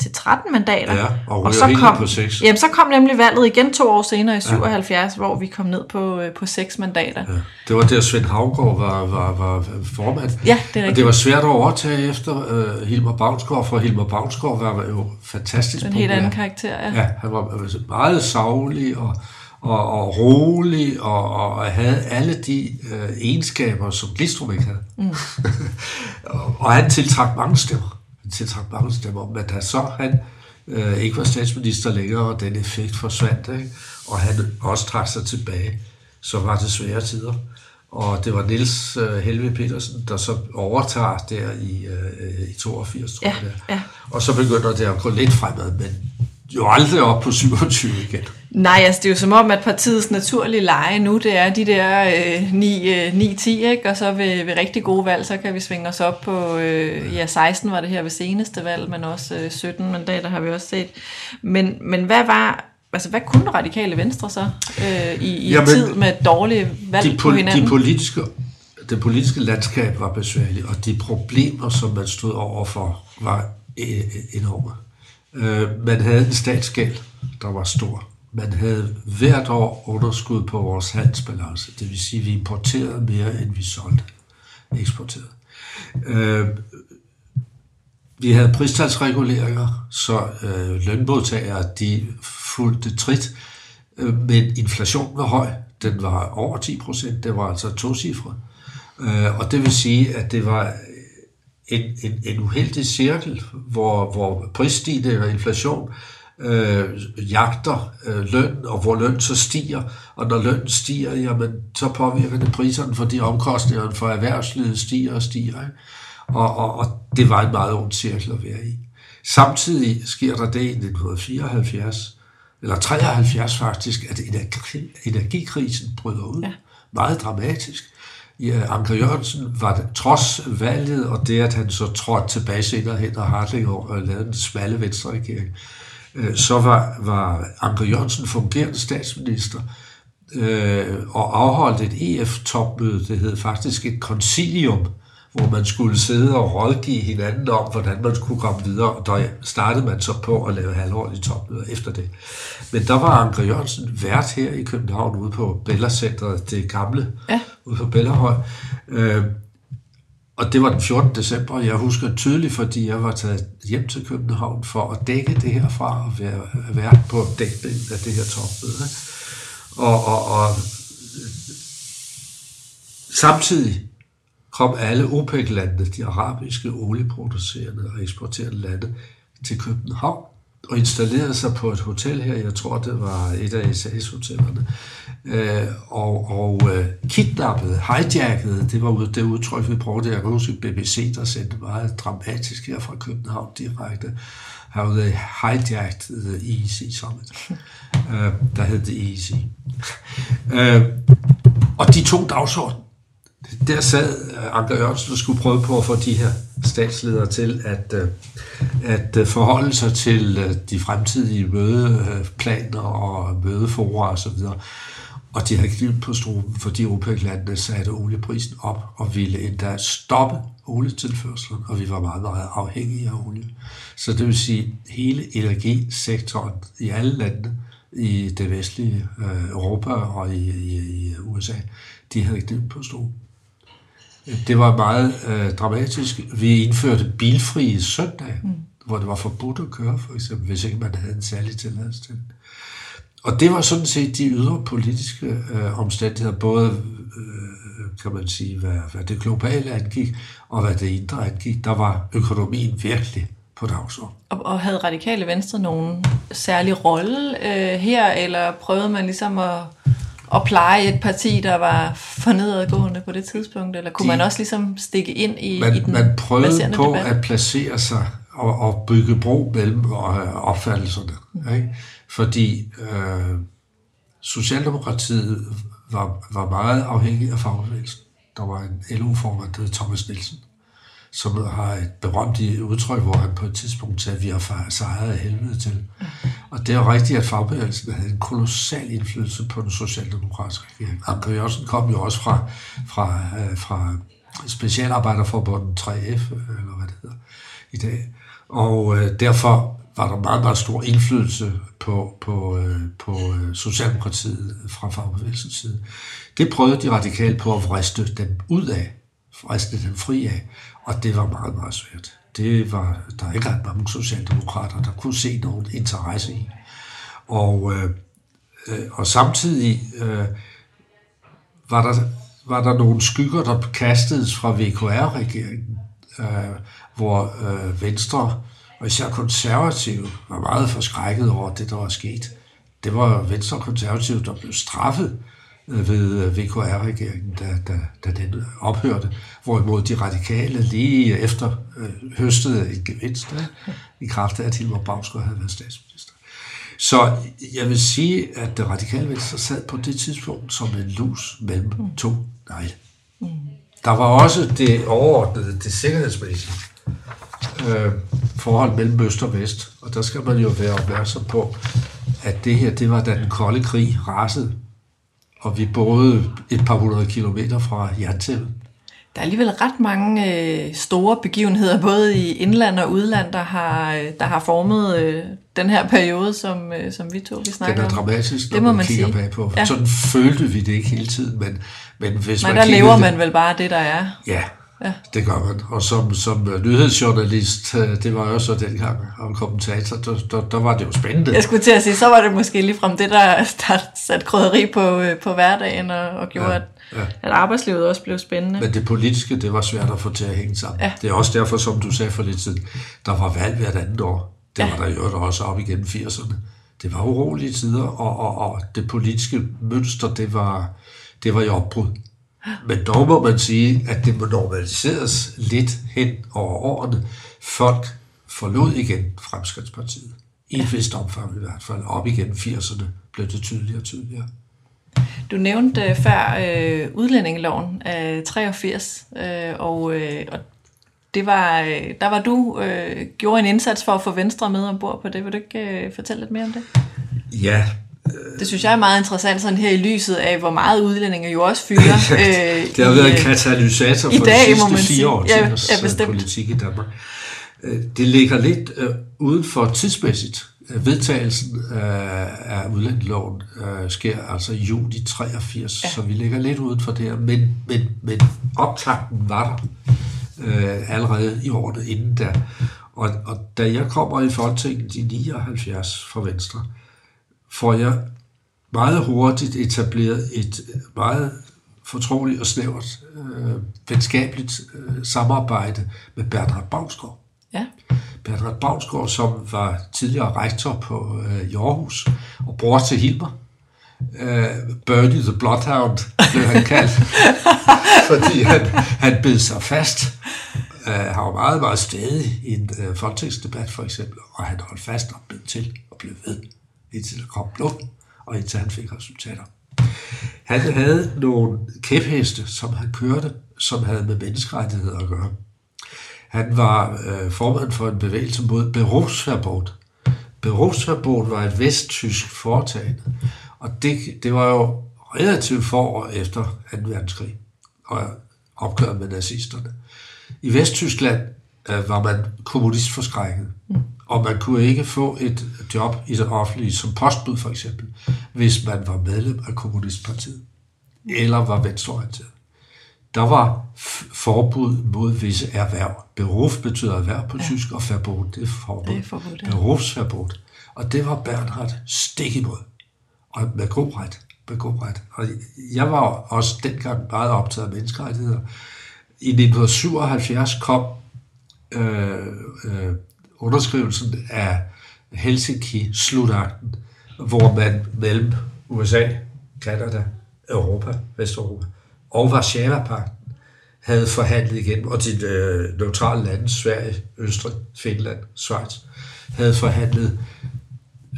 til 13 mandater. Ja, og ryger så kom, på seks. Jamen, så kom nemlig valget igen to år senere i 77, ja. hvor vi kom ned på, øh, på 6 mandater. Ja. Det var der Svend Havgård var, var, var formand. Ja, det er Og rigtigt. det var svært at overtage efter uh, Hilmar Bavnsgaard, for Hilmar Bavnsgaard var jo fantastisk En helt anden karakter, ja. Ja, han var altså meget savlig og, og, og rolig, og, og havde alle de uh, egenskaber, som Glistrup ikke havde. Mm. og, og han tiltrak mange stemmer. Han tiltrak mange stemmer, men da så han øh, ikke var statsminister længere, og den effekt forsvandt, ikke? og han også trak sig tilbage, så var det svære tider. Og det var Niels øh, Helve Petersen, der så overtager der i, øh, i 82, tror jeg. ja. Og så begynder det at gå lidt fremad, men jo aldrig op på 27 igen. Nej, altså det er jo som om, at partiets naturlige leje nu, det er de der øh, 9, øh, 9-10, ikke? og så ved, ved rigtig gode valg, så kan vi svinge os op på, øh, ja 16 var det her ved seneste valg, men også øh, 17 mandater har vi også set. Men, men hvad var, altså hvad kunne radikale venstre så øh, i, i en Jamen, tid med dårlige valg de, på hinanden? de politiske, det politiske landskab var besværligt, og de problemer, som man stod overfor, var øh, enorme. Øh, man havde en statsgæld, der var stor. Man havde hvert år underskud på vores handelsbalance. Det vil sige, at vi importerede mere, end vi solgte. Eksporterede. Øh, vi havde pristalsreguleringer, så øh, lønmodtagere de fulgte trit, øh, men inflationen var høj. Den var over 10 procent. Det var altså to cifre. Øh, og det vil sige, at det var en, en, en uheldig cirkel, hvor, hvor prisstigning og inflation øh, jagter øh, løn, og hvor løn så stiger. Og når lønnen stiger, jamen, så påvirker det priserne, fordi omkostningerne for erhvervslivet stiger og stiger. Ikke? Og, og, og det var en meget ond cirkel at være i. Samtidig sker der det i 1974, eller 73 faktisk, at energi, energikrisen bryder ud. Ja. Meget dramatisk. Ja, Anker Jørgensen var trods valget, og det, at han så trådte tilbage senere hen og Hartling og lavede den smalle venstre regering, øh, så var, var Anker Jørgensen fungerende statsminister øh, og afholdt et EF-topmøde, det hed faktisk et concilium, hvor man skulle sidde og rådgive hinanden om, hvordan man skulle komme videre, og der startede man så på at lave halvårlige topmøder efter det. Men der var Anker Jørgensen vært her i København ude på Bellacenteret, det gamle, ja ude på Bellerhøj. Øh, og det var den 14. december, og jeg husker tydeligt, fordi jeg var taget hjem til København for at dække det her fra og være vært på dækningen af det her topmøde. Og, og, og samtidig kom alle OPEC-landene, de arabiske olieproducerende og eksporterende lande, til København og installerede sig på et hotel her, jeg tror det var et af SAS-hotellerne, øh, og, og øh, kidnappede, hijackede, det var det udtryk, vi brugte, jeg kan huske BBC, der sendte meget dramatisk her fra København direkte, how they hijacked the EEC Summit. øh, der hed det EEC. øh, og de to dagsorden, der sad øh, Anker Jørgensen og skulle prøve på at få de her statsledere til at, øh, at øh, forholde sig til de fremtidige mødeplaner og mødeforer osv. Og og de havde knivet på struben, fordi OPEC-landene satte olieprisen op og ville endda stoppe olietilførselen, og vi var meget, meget afhængige af olie. Så det vil sige, hele energisektoren i alle landene i det vestlige øh, Europa og i, i, i USA, de havde knivet på struben. Det var meget øh, dramatisk. Vi indførte bilfrie søndage, mm. hvor det var forbudt at køre, for eksempel, hvis ikke man havde en særlig tilladelse til og det var sådan set de ydre politiske øh, omstændigheder, både øh, kan man sige, hvad, hvad det globale angik, og hvad det indre angik. Der var økonomien virkelig på dagsordenen. Og, og havde radikale venstre nogen særlig rolle øh, her, eller prøvede man ligesom at, at pleje et parti, der var for nedadgående på det tidspunkt, eller kunne De, man også ligesom stikke ind i, man, i den Man prøvede på debat? at placere sig og, og bygge bro mellem øh, opfattelserne. Mm. Ikke? Fordi øh, Socialdemokratiet var, var meget afhængig af fagbevægelsen. Der var en LO-formand, der hed Thomas Nielsen, som har et berømt udtryk, hvor han på et tidspunkt sagde, at vi har sejret af helvede til. Og det er rigtigt, at fagbevægelsen havde en kolossal indflydelse på den socialdemokratiske regering. Anker Jørgensen kom jo også fra, fra, øh, fra Specialarbejderforbundet 3F, øh, eller hvad det hedder i dag. Og øh, derfor var der meget, meget stor indflydelse på, på, øh, på øh, Socialdemokratiet fra fagbevægelsens side. Det prøvede de radikale på at vriste dem ud af, vriste dem fri af, og det var meget, meget svært. Det var der ikke ret mange socialdemokrater, der kunne se nogen interesse i. Og, øh, øh, og samtidig øh, var, der, var der nogle skygger, der kastedes fra VKR-regeringen, øh, hvor øh, Venstre og især konservative var meget forskrækket over det, der var sket. Det var Venstre og konservative, der blev straffet ved øh, VKR-regeringen, da, da, da den ophørte, hvorimod de radikale lige efter øh, høstede en gevinst ja, i kraft af, at Hilmar Bagsgaard havde været statsminister. Så jeg vil sige, at det radikale venstre sad på det tidspunkt som en lus mellem to negle. Mm. Der var også det overordnede, det sikkerhedsmæssige øh, forhold mellem øst og vest. Og der skal man jo være opmærksom på, at det her, det var da den kolde krig rasede, og vi boede et par hundrede kilometer fra jerntæppet. Der er alligevel ret mange øh, store begivenheder, både i indland og udland, der har, øh, der har formet øh, den her periode, som, øh, som vi to vi snakker om. Den er dramatisk, når det må man, man kigger sige. bagpå. Ja. Sådan følte vi det ikke hele tiden, men, men hvis men man der lever man det, vel bare det, der er. Ja, Ja. Det gør man. Og som, som nyhedsjournalist, øh, det var jo så dengang, og kommentator, der, der, der var det jo spændende. Jeg skulle til at sige, så var det måske ligefrem det, der, der satte krydderi på, øh, på hverdagen, og, og gjorde, ja. At, ja. at arbejdslivet også blev spændende. Men det politiske, det var svært at få til at hænge sammen. Ja. Det er også derfor, som du sagde for lidt siden, der var valg hvert andet år. Det ja. var der jo også op igennem 80'erne. Det var urolige tider, og, og, og det politiske mønster, det var, det var i opbrud. Men dog må man sige, at det må normaliseres lidt hen over årene. Folk forlod igen Fremskridspartiet. I et vist omfang i hvert fald. Op igen 80'erne blev det tydeligere og tydeligere. Du nævnte øh, før øh, udlændingeloven af 83, øh, og, øh, og det var, øh, der var du øh, gjorde en indsats for at få Venstre med ombord på det. Vil du ikke øh, fortælle lidt mere om det? Ja, det synes jeg er meget interessant sådan her i lyset af, hvor meget udlændinge jo også fyrer. øh, det har været en katalysator for dag, de sidste fire sige. år ja, ja, politik i Danmark. Øh, det ligger lidt uh, uden for tidsmæssigt. Vedtagelsen uh, af udlændeloven uh, sker altså i juni 83, ja. så vi ligger lidt uden for det her. Men, men, men optakten var der uh, allerede i året inden da. Og, og da jeg kommer i Folketinget i 79 fra Venstre, uh, får jeg meget hurtigt etableret et meget fortroligt og snævert øh, venskabeligt øh, samarbejde med Bernhard Bagsgaard. Ja. Bernhard Bagsgaard, som var tidligere rektor på øh, Aarhus og bror til Hilmer. Øh, Bernie the Bloodhound blev han kaldt, fordi han, han bed sig fast. Øh, han var meget, meget stadig i en øh, folketingsdebat for eksempel, og han holdt fast og bed til og blev ved indtil der kom blod, og indtil han fik resultater. Han havde nogle kæpheste, som han kørte, som havde med menneskerettigheder at gøre. Han var øh, formand for en bevægelse mod Berufsverbot. Berufsverbot var et vesttysk foretagende, og det, det var jo relativt få år efter 2. verdenskrig og opgøret med nazisterne. I Vesttyskland øh, var man kommunistforskrækket. Mm. Og man kunne ikke få et job i det offentlige, som postbud for eksempel, hvis man var medlem af Kommunistpartiet, eller var venstreorienteret. Der var forbud mod visse erhverv. Beruf betyder erhverv på ja. tysk, og verbot, det er forbud. Det er forbud ja. Berufsverbot. Og det var Bernhard stik imod. Og med god ret. Med god ret. Og jeg var også dengang meget optaget af menneskerettigheder. I 1977 kom øh, øh, underskrivelsen af Helsinki-slutakten, hvor man mellem USA, Kanada, Europa, Vesteuropa og Varsava-pakten havde forhandlet igen, og de øh, neutrale lande, Sverige, Østrig, Finland, Schweiz, havde forhandlet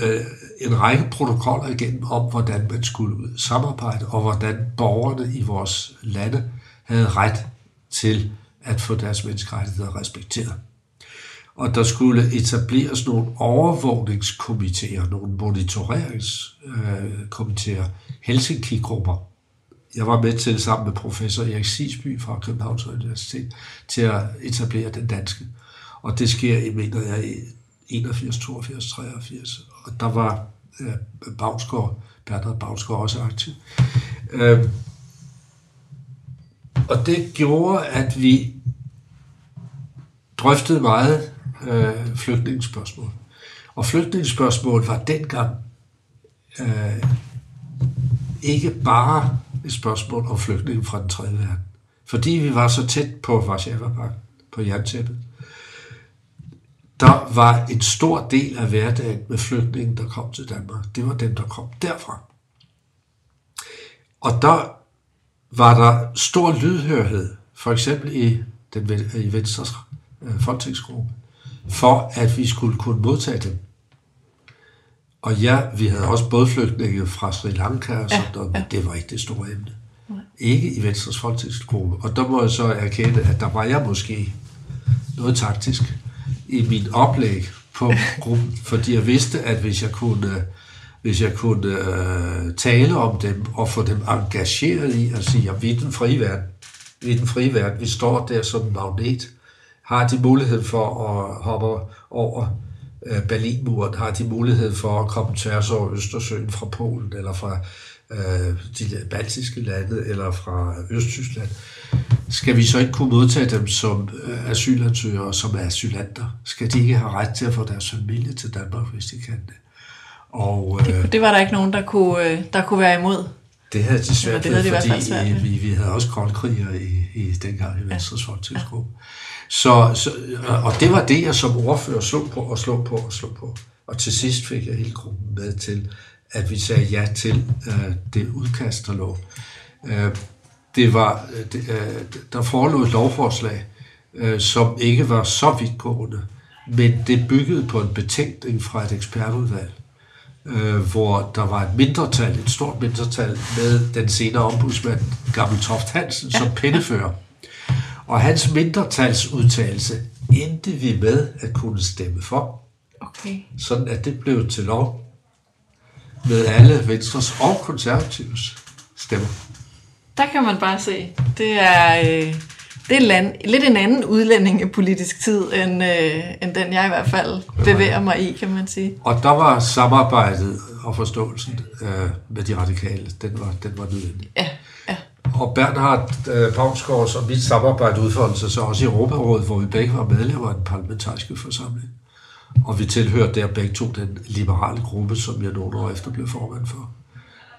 øh, en række protokoller igennem om, hvordan man skulle samarbejde, og hvordan borgerne i vores lande havde ret til at få deres menneskerettigheder respekteret. Og der skulle etableres nogle overvågningskomiteer, nogle monitoreringskomiteer, øh, Helsinki-grupper. Jeg var med til sammen med professor Erik Sisby fra Københavns Universitet til at etablere den danske. Og det sker i, mener jeg, 81, 82, 83. Og der var øh, Bagsgaard, Bernhard Bagsgaard også aktiv. Øh, og det gjorde, at vi drøftede meget øh, flygtningsspørgsmål. Og flygtningsspørgsmål var dengang øh, ikke bare et spørgsmål om flygtninge fra den tredje verden. Fordi vi var så tæt på Varsava på jerntæppet, der var en stor del af hverdagen med flygtningen, der kom til Danmark. Det var dem, der kom derfra. Og der var der stor lydhørhed, for eksempel i, den, i Venstres øh, folketingsgruppe, for at vi skulle kunne modtage dem. Og ja, vi havde også både flygtninge fra Sri Lanka og sådan ja, ja. det var ikke det store emne. Nej. Ikke i Venstres folketingsgruppe. Og der må jeg så erkende, at der var jeg måske noget taktisk i min oplæg på gruppen, fordi jeg vidste, at hvis jeg kunne, hvis jeg kunne uh, tale om dem og få dem engageret i at sige, at vi er den frie verden, vi er den frie verden, vi står der som en magnet, har de mulighed for at hoppe over uh, Berlinmuren, har de mulighed for at komme tværs over Østersøen fra Polen eller fra uh, de baltiske lande eller fra Østtyskland, skal vi så ikke kunne modtage dem som øh, asylansøgere og som asylanter? Skal de ikke have ret til at få deres familie til Danmark, hvis de kan det? Og, øh, det, det var der ikke nogen, der kunne, øh, der kunne være imod. Det havde de svært ved, fordi svært, vi, vi havde også koldkriger i, i dengang i Venstres ja. folketingsgruppe. Ja. Så, så, og det var det, jeg som ordfører slog på og slog på og slog på. Og til sidst fik jeg hele gruppen med til, at vi sagde ja til øh, det udkast, der lå. Øh, det var, det, øh, der forelå et lovforslag, øh, som ikke var så vidtgående, men det byggede på en betænkning fra et ekspertudvalg, øh, hvor der var et mindretal, et stort mindretal, med den senere ombudsmand, Gammel Toft Hansen, som pennefører. Og hans mindretalsudtalelse endte vi med at kunne stemme for. Okay. Sådan at det blev til lov med alle Venstres og konservatives stemmer. Der kan man bare se. Det er, øh, det er land, lidt en anden udlændingepolitisk tid, end, øh, end den jeg i hvert fald bevæger mig i, kan man sige. Og der var samarbejdet og forståelsen øh, med de radikale, den var, den var nødvendig. Ja, ja. Og Bernhard øh, Pavnsgaards og mit samarbejde udfoldede sig så også i Europarådet, hvor vi begge var medlemmer af den parlamentariske forsamling. Og vi tilhørte der begge to den liberale gruppe, som jeg nogle år efter blev formand for.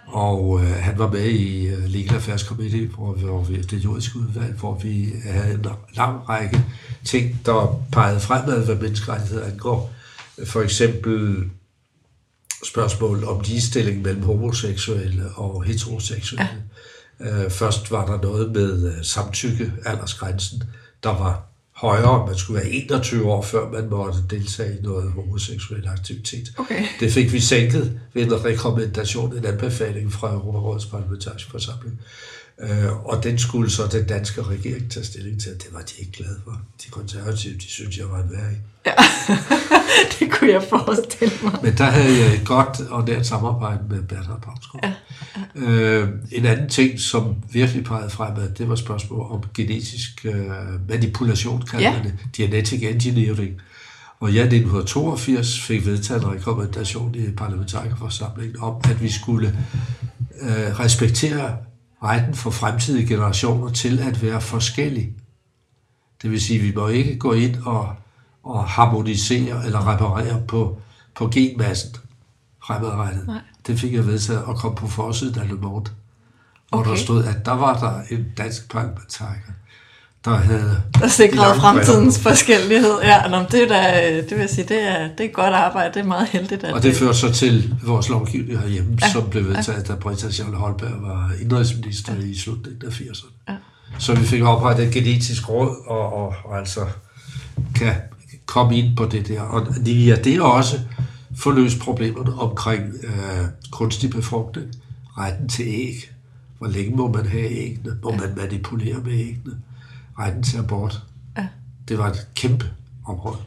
Og øh, han var med i øh, Legal Affairs Committee, hvor vi, hvor vi, det juridiske udvalg, hvor vi havde en lang række ting, der pegede fremad, hvad menneskerettigheder angår. For eksempel spørgsmål om ligestilling mellem homoseksuelle og heteroseksuelle. Ja. Øh, først var der noget med øh, samtykke, aldersgrænsen, der var højere. Man skulle være 21 år, før man måtte deltage i noget homoseksuel aktivitet. Okay. Det fik vi sænket ved en rekommendation, en anbefaling fra Europarådets parlamentariske forsamling. Øh, og den skulle så den danske regering tage stilling til, det var de ikke glade for. De konservative, de synes, jeg var en værre Ja, det kunne jeg forestille mig. Men der havde jeg et godt og nært samarbejde med Bernhard Pavsgaard. Ja, ja. Øh, en anden ting, som virkelig pegede fremad, det var spørgsmål om genetisk øh, manipulation, kalder ja. det, genetic engineering. Og jeg i 1982 fik vedtaget en rekommendation i parlamentarikerforsamlingen om, at vi skulle øh, respektere retten for fremtidige generationer til at være forskellige. Det vil sige, at vi må ikke gå ind og, og harmonisere eller reparere på, på genmassen fremadrettet. Nej. Det fik jeg vedtaget at komme på forsiden af Le Monde, hvor Okay. der stod, at der var der en dansk parlamentariker, der havde... Der sikrede lange fremtidens briller forskellighed. Ja, nå, det, er da, det vil jeg sige, det er, det er godt arbejde. Det er meget heldigt. At Og det førte så til vores lovgivning herhjemme, ja. som blev vedtaget, da Britta Schall Holberg var indrigsminister ja. i slutningen af 80'erne. Ja. Så vi fik oprettet et genetisk råd, og, og, og altså kan komme ind på det der. Og via det også få løst problemerne omkring øh, kunstig befrugtning, retten til æg, hvor længe må man have æggene, må man manipulere med æggene, retten til abort. Ja. Det var et kæmpe område.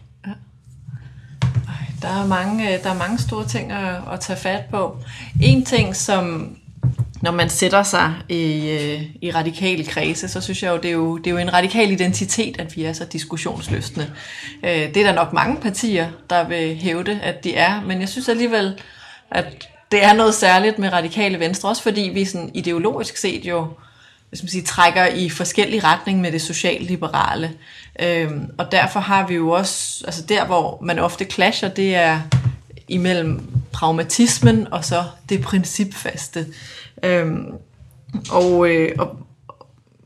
Der er mange, øh, der er mange store ting at, at tage fat på. En ting, som når man sætter sig i, øh, i radikale kredse, så synes jeg jo det, er jo, det er jo en radikal identitet, at vi er så diskussionsløsne. Øh, Det er der nok mange partier, der vil hævde, at de er, men jeg synes alligevel, at det er noget særligt med radikale venstre, også fordi vi sådan ideologisk set jo hvis man siger, trækker i forskellige retning med det socialliberale. Øhm, og derfor har vi jo også, altså der hvor man ofte clasher, det er imellem pragmatismen og så det principfaste. Øhm, og, øh, og,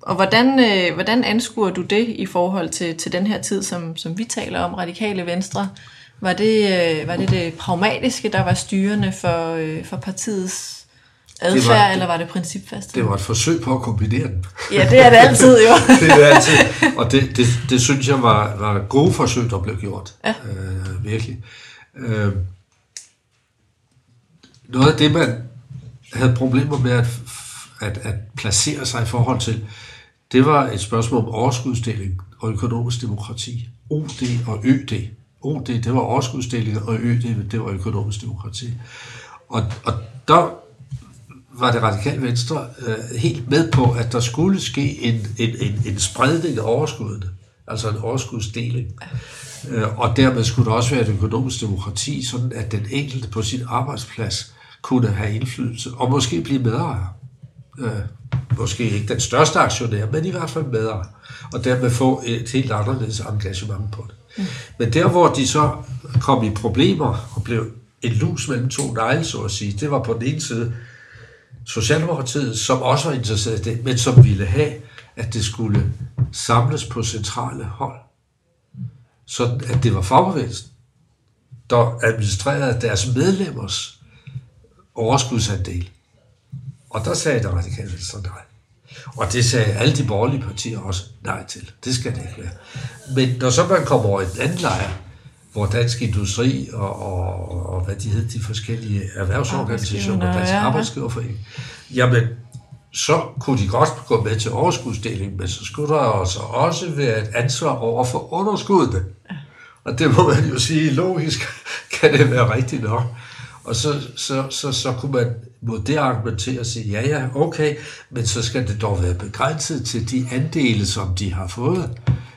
og hvordan, øh, hvordan anskuer du det i forhold til, til den her tid, som, som vi taler om, radikale venstre? Var det, øh, var det det pragmatiske, der var styrende for, øh, for partiets adfærd, var- eller var det principfaste? Det var et forsøg på at kombinere den. Ja, det er det altid jo. det er det altid. Og det, det, det synes jeg var, var gode forsøg, der blev gjort. Ja. Øh, virkelig. Øh, noget af det, man havde problemer med at, at, at placere sig i forhold til, det var et spørgsmål om overskudsdeling og økonomisk demokrati. OD og ØD. OD, det var overskudsdeling, og ØD, det var økonomisk demokrati. Og, og der var det radikale venstre øh, helt med på, at der skulle ske en, en, en, en spredning af overskuddene, altså en overskudsdeling. Øh, og dermed skulle der også være et økonomisk demokrati, sådan at den enkelte på sin arbejdsplads kunne have indflydelse, og måske blive medejer. Øh, måske ikke den største aktionær, men i hvert fald medejer. Og dermed få et helt anderledes engagement på det. Mm. Men der, hvor de så kom i problemer og blev en lus mellem to negle, så at sige, det var på den ene side Socialdemokratiet, som også var interesseret i det, men som ville have, at det skulle samles på centrale hold. Så at det var fagbevægelsen, der administrerede deres medlemmers overskudsandel. Og der sagde det radikale venstre nej. Og det sagde alle de borgerlige partier også nej til. Det skal det ikke være. Men når så man kommer over i den anden lejr, hvor Dansk Industri og, og, og hvad de hed, de forskellige erhvervsorganisationer, Dansk ja. Arbejdsgiverforening, jamen, så kunne de godt gå med til overskudsdeling, men så skulle der altså også være et ansvar over for underskuddene. Og det må man jo sige, logisk kan det være rigtigt nok. Og så, så, så, så kunne man mod det argumentere og sige, ja ja, okay, men så skal det dog være begrænset til de andele, som de har fået.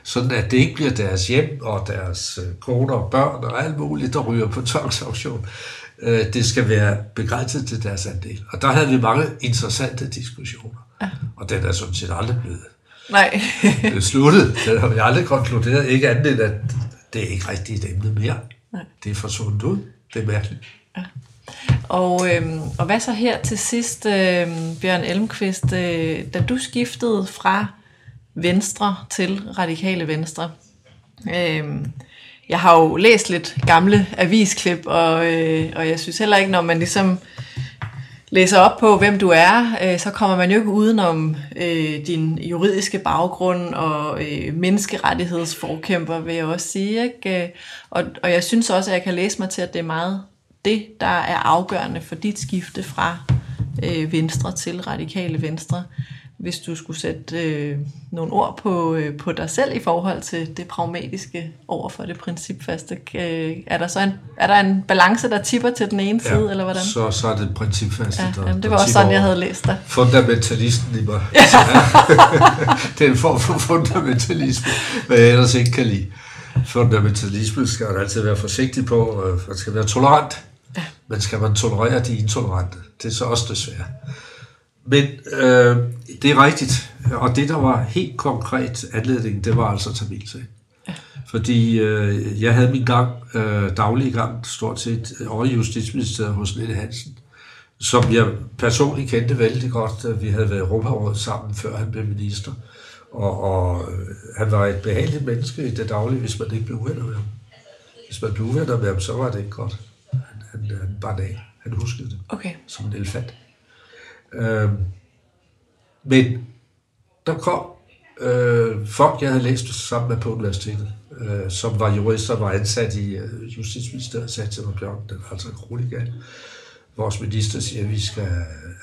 Sådan at det ikke bliver deres hjem og deres øh, koner og børn og alt muligt, der ryger på tvangsauktion. Øh, Det skal være begrænset til deres andel. Og der havde vi mange interessante diskussioner. Ja. Og den er sådan set aldrig blevet Nej. besluttet. Den har vi aldrig konkluderet. Ikke andet end, at det er ikke rigtigt et emne mere. Nej. Det er forsvundet ud. Det er mærkeligt. Og, øhm, og hvad så her til sidst, øhm, Bjørn Elmqvist, øh, da du skiftede fra Venstre til Radikale Venstre, Øh, jeg har jo læst lidt gamle avisklip, og, øh, og jeg synes heller ikke, når man ligesom læser op på, hvem du er, øh, så kommer man jo ikke udenom øh, din juridiske baggrund og øh, menneskerettighedsforkæmper, vil jeg også sige. Ikke? Øh, og, og jeg synes også, at jeg kan læse mig til, at det er meget det, der er afgørende for dit skifte fra øh, venstre til radikale venstre. Hvis du skulle sætte øh, nogle ord på, øh, på dig selv i forhold til det pragmatiske over for det principfaste, øh, er der så en, er der en balance, der tipper til den ene side, eller hvordan? Så, så er det principfaste, Ja, der, jamen, det var også sådan, jeg over. havde læst dig. Fundamentalisten i mig. det er en form for fundamentalisme, hvad jeg ellers ikke kan lide. Fundamentalisme skal man altid være forsigtig på. øh, Man skal være tolerant. Ja. Men skal man tolerere de intolerante? Det er så også det svære. Men øh, det er rigtigt. Og det, der var helt konkret anledning, det var altså Tamilsagen. Fordi øh, jeg havde min gang, øh, daglige gang, stort set, over i Justitsministeriet hos Nette Hansen, som jeg personligt kendte vældig godt. Vi havde været i Europarådet sammen, før han blev minister. Og, og øh, han var et behageligt menneske i det daglige, hvis man ikke blev uvenner med ham. Hvis man blev uvenner med ham, så var det ikke godt. Han, han, han bare af. Han huskede det. Okay. Som en elefant. Øh, men der kom øh, folk, jeg havde læst sammen med på universitetet, øh, som var jurister, var ansat i øh, Justitsministeriet, sagde til mig, Bjørn, det er altså kronika. Vores minister siger, at vi skal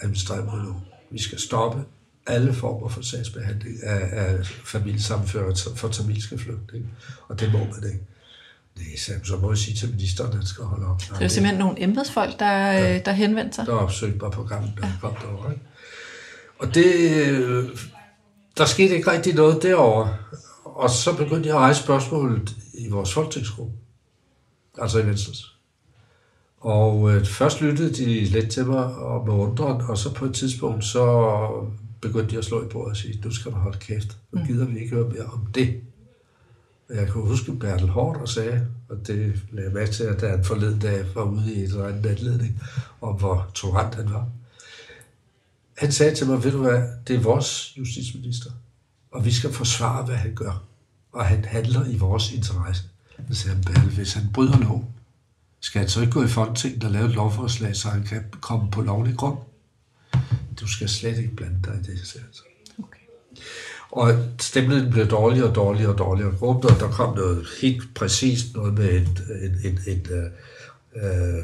administrere mod nu. Vi skal stoppe alle former for sagsbehandling af, af familiesammenføring for tamilske flygtninge. Og det må man ikke. Det er så må jeg sige til ministeren, at han skal holde op. Så det er simpelthen nogle embedsfolk, der, ja. der henvendte sig? Der opsøgte mig på gangen, der ja. kom derovre. Ikke? Og det, øh, der skete ikke rigtig noget derovre. Og så begyndte jeg at rejse spørgsmålet i vores folketingsgruppe. Altså i Venstres. Og øh, først lyttede de lidt til mig og med undren, og så på et tidspunkt, så begyndte de at slå i bordet og sige, nu skal du holde kæft. Nu mm. gider vi ikke høre mere om det. Jeg kan huske Bertel Hård og sagde, og det lagde jeg mærke til, at der en forled dag var ude i et eller andet anledning, om hvor tolerant han var. Han sagde til mig, ved du hvad, det er vores justitsminister, og vi skal forsvare, hvad han gør. Og han handler i vores interesse. Så sagde han, Bertel, hvis han bryder lov, skal han så ikke gå i Folketinget og lave et lovforslag, så han kan komme på lovlig grund? Du skal slet ikke blande dig i det, sagde han så. Og stemningen blev dårligere og dårligere og dårligere. Og der kom noget helt præcist, noget med en, en, en, en øh, øh, uh, uh,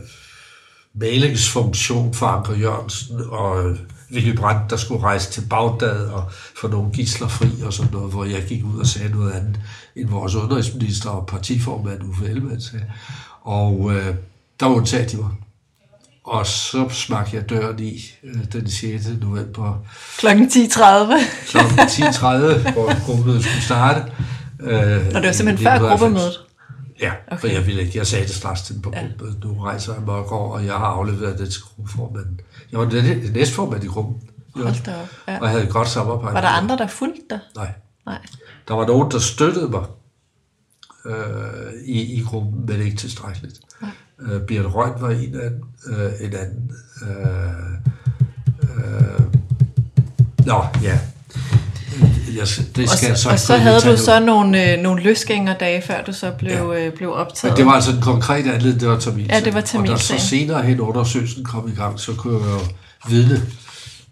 malingsfunktion for Anker Jørgensen og Willy Brandt, der skulle rejse til Bagdad og få nogle gisler fri og sådan noget, hvor jeg gik ud og sagde noget andet, end vores udenrigsminister og partiformand Uffe Ellemann sagde. Og øh, der undtagte de mig. Og så smagte jeg døren i øh, den 6. november. Klokken 10.30. Klokken 10.30, hvor gruppemødet skulle starte. Øh, og det var simpelthen før gruppemødet? Ja, okay. for jeg ville ikke. Jeg sagde det straks til den på ja. Nu rejser jeg mig og og jeg har afleveret det til gruppeformanden. Jeg var den næstformand i gruppen. Hold da op. Ja. Og jeg havde et godt samarbejde. Var der andre, der fulgte dig? Nej. Nej. Der var nogen, der støttede mig øh, i, i gruppen, men ikke tilstrækkeligt. Nej. Øh, Birte Røn var en af øh, en anden. Øh, øh, nå, ja. Jeg, det skal og så, så, og så havde du så nogle, øh, nogle løsgængerdage, før du så blev, ja. øh, blev optaget. Men det var altså en konkret anledning, det var Tamil. Ja, det var Tamil. Og da så senere hen undersøgelsen kom i gang, så kunne jeg jo vidne,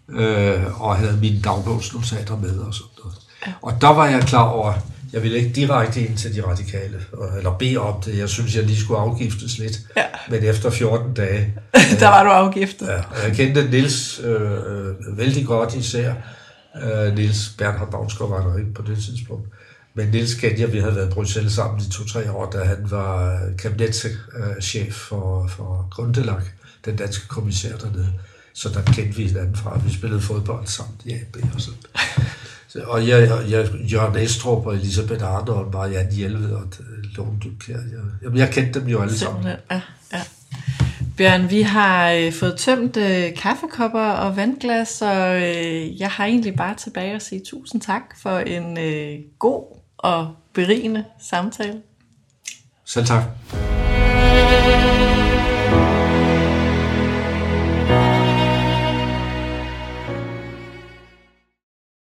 øh, og havde mine dagbogsnotater med og sådan noget. Ja. Og der var jeg klar over, jeg ville ikke direkte ind til de radikale, eller bede om det. Jeg synes, jeg lige skulle afgiftes lidt. Ja. Men efter 14 dage... der var du afgiftet. Ja, og jeg kendte Nils øh, øh, vældig godt især. Øh, Nils Bernhard Bavnsgaard var der ikke på det tidspunkt. Men Nils kendte jeg, vi havde været i Bruxelles sammen i to-tre år, da han var kabinetschef for, for Grundelag, den danske kommissær dernede. Så der kendte vi hinanden fra. Vi spillede fodbold sammen i AB og sådan. Og jeg, jeg, Jørgen Estrup og Elisabeth Arnold, Marianne Hjelved og Lone Dybkjær. Jeg, jamen, jeg kendte dem jo alle sammen. Ja, ja. Bjørn, vi har øh, fået tømt øh, kaffekopper og vandglas, og øh, jeg har egentlig bare tilbage at sige tusind tak for en øh, god og berigende samtale. Selv tak.